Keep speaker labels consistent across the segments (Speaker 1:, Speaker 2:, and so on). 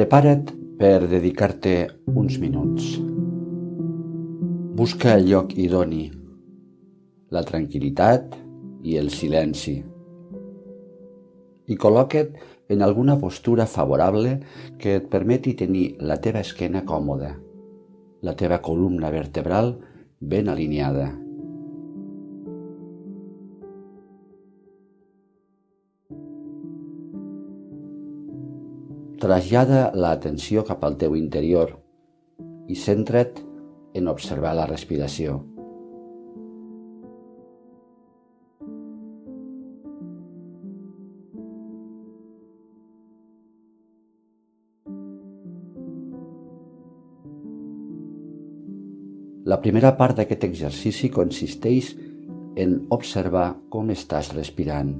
Speaker 1: Prepara't per dedicar-te uns minuts. Busca el lloc idoni, la tranquil·litat i el silenci. I col·loca't en alguna postura favorable que et permeti tenir la teva esquena còmoda, la teva columna vertebral ben alineada. Trasllada l'atenció cap al teu interior i centra't en observar la respiració. La primera part d'aquest exercici consisteix en observar com estàs respirant.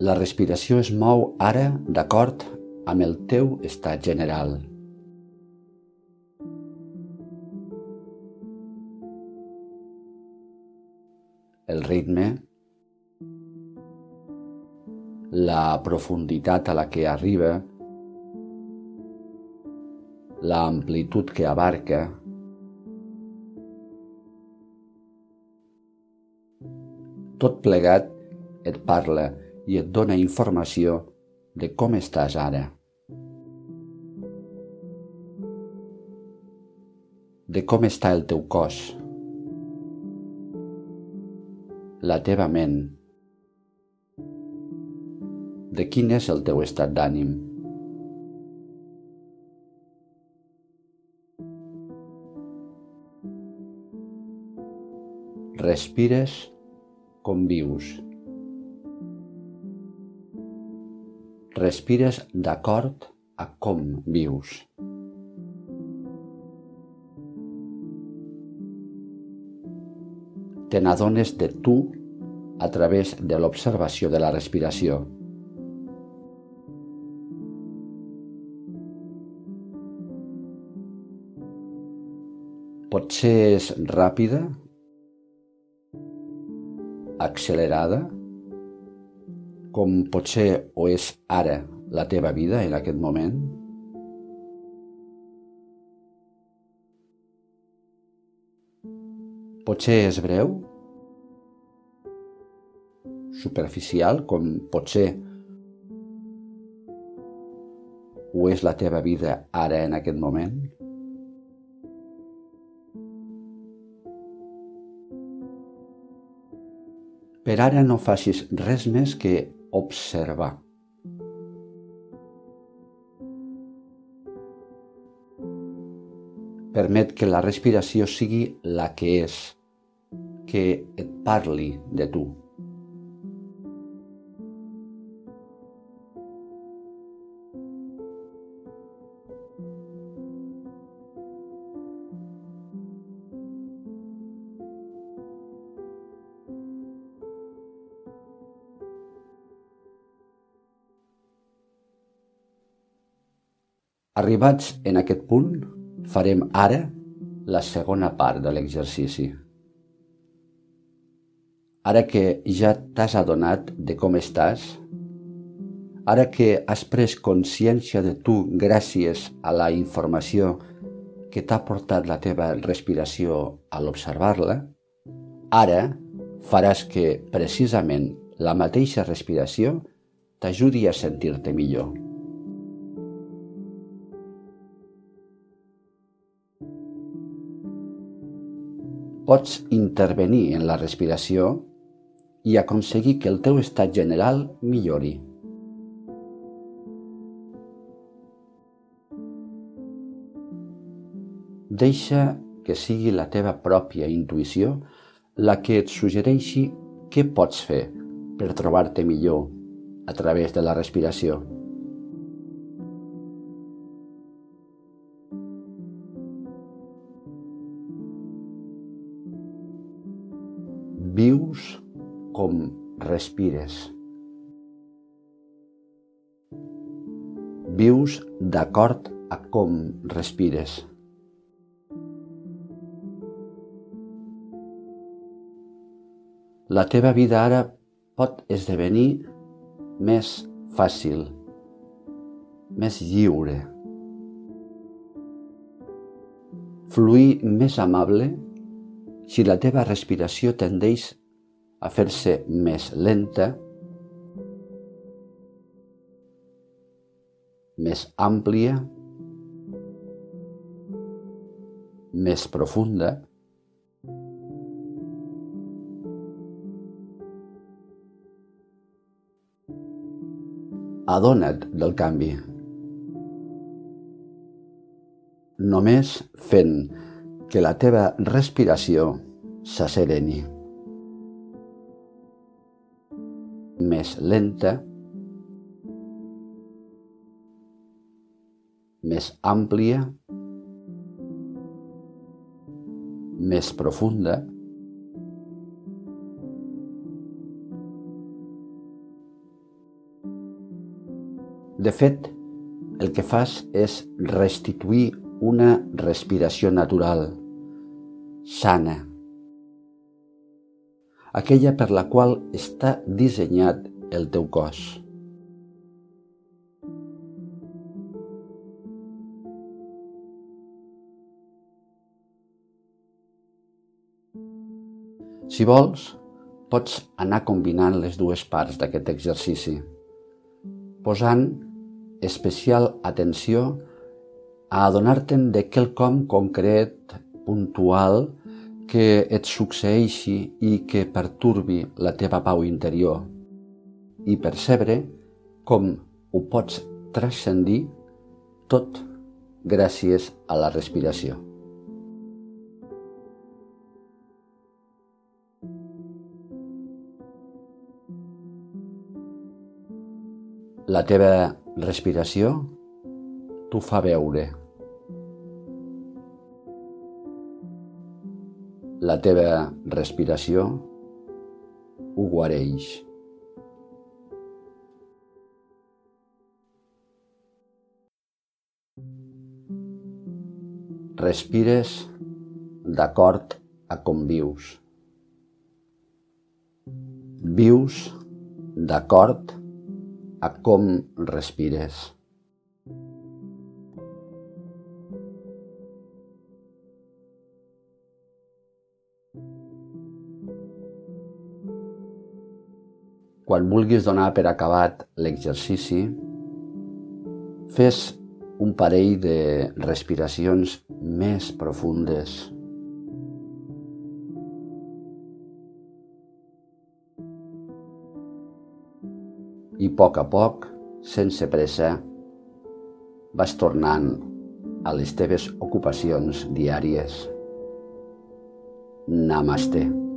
Speaker 1: La respiració es mou ara d'acord amb el teu estat general. El ritme, la profunditat a la que arriba, l'amplitud que abarca, tot plegat et parla i et dona informació de com estàs ara. De com està el teu cos. La teva ment. De quin és el teu estat d'ànim. Respires com vius. Respires d'acord a com vius. Te n'adones de tu a través de l'observació de la respiració. Potser és ràpida, accelerada, com potser ho és ara la teva vida en aquest moment? Potser és breu, superficial, com potser ho és la teva vida ara en aquest moment? Per ara no facis res més que observar. Permet que la respiració sigui la que és, que et parli de tu. Arribats en aquest punt, farem ara la segona part de l'exercici. Ara que ja t'has adonat de com estàs, ara que has pres consciència de tu gràcies a la informació que t'ha portat la teva respiració a l'observar-la, ara faràs que precisament la mateixa respiració t'ajudi a sentir-te millor. Pots intervenir en la respiració i aconseguir que el teu estat general millori. Deixa que sigui la teva pròpia intuïció la que et suggereixi què pots fer per trobar-te millor a través de la respiració. Respires. Vius d'acord a com respires. la teva vida ara pot esdevenir més fàcil, més lliure. Fluir més amable si la teva respiració tendeix a fer-se més lenta, més àmplia, més profunda, adona't del canvi. Només fent que la teva respiració s'assereni. Més lenta, més àmplia, més profunda, De fet, el que fas és restituir una respiració natural, sana, aquella per la qual està dissenyat el teu cos. Si vols, pots anar combinant les dues parts d'aquest exercici, posant especial atenció a adonar-te'n de quelcom concret, puntual, que et succeeixi i que perturbi la teva pau interior i percebre com ho pots transcendir tot gràcies a la respiració. La teva respiració t'ho fa veure. La teva respiració ho guareix. Respires d'acord a com vius. Vius d'acord a com respires. Quan vulguis donar per acabat l'exercici, fes un parell de respiracions més profundes. i a poc a poc, sense pressa, vas tornant a les teves ocupacions diàries. Namaste.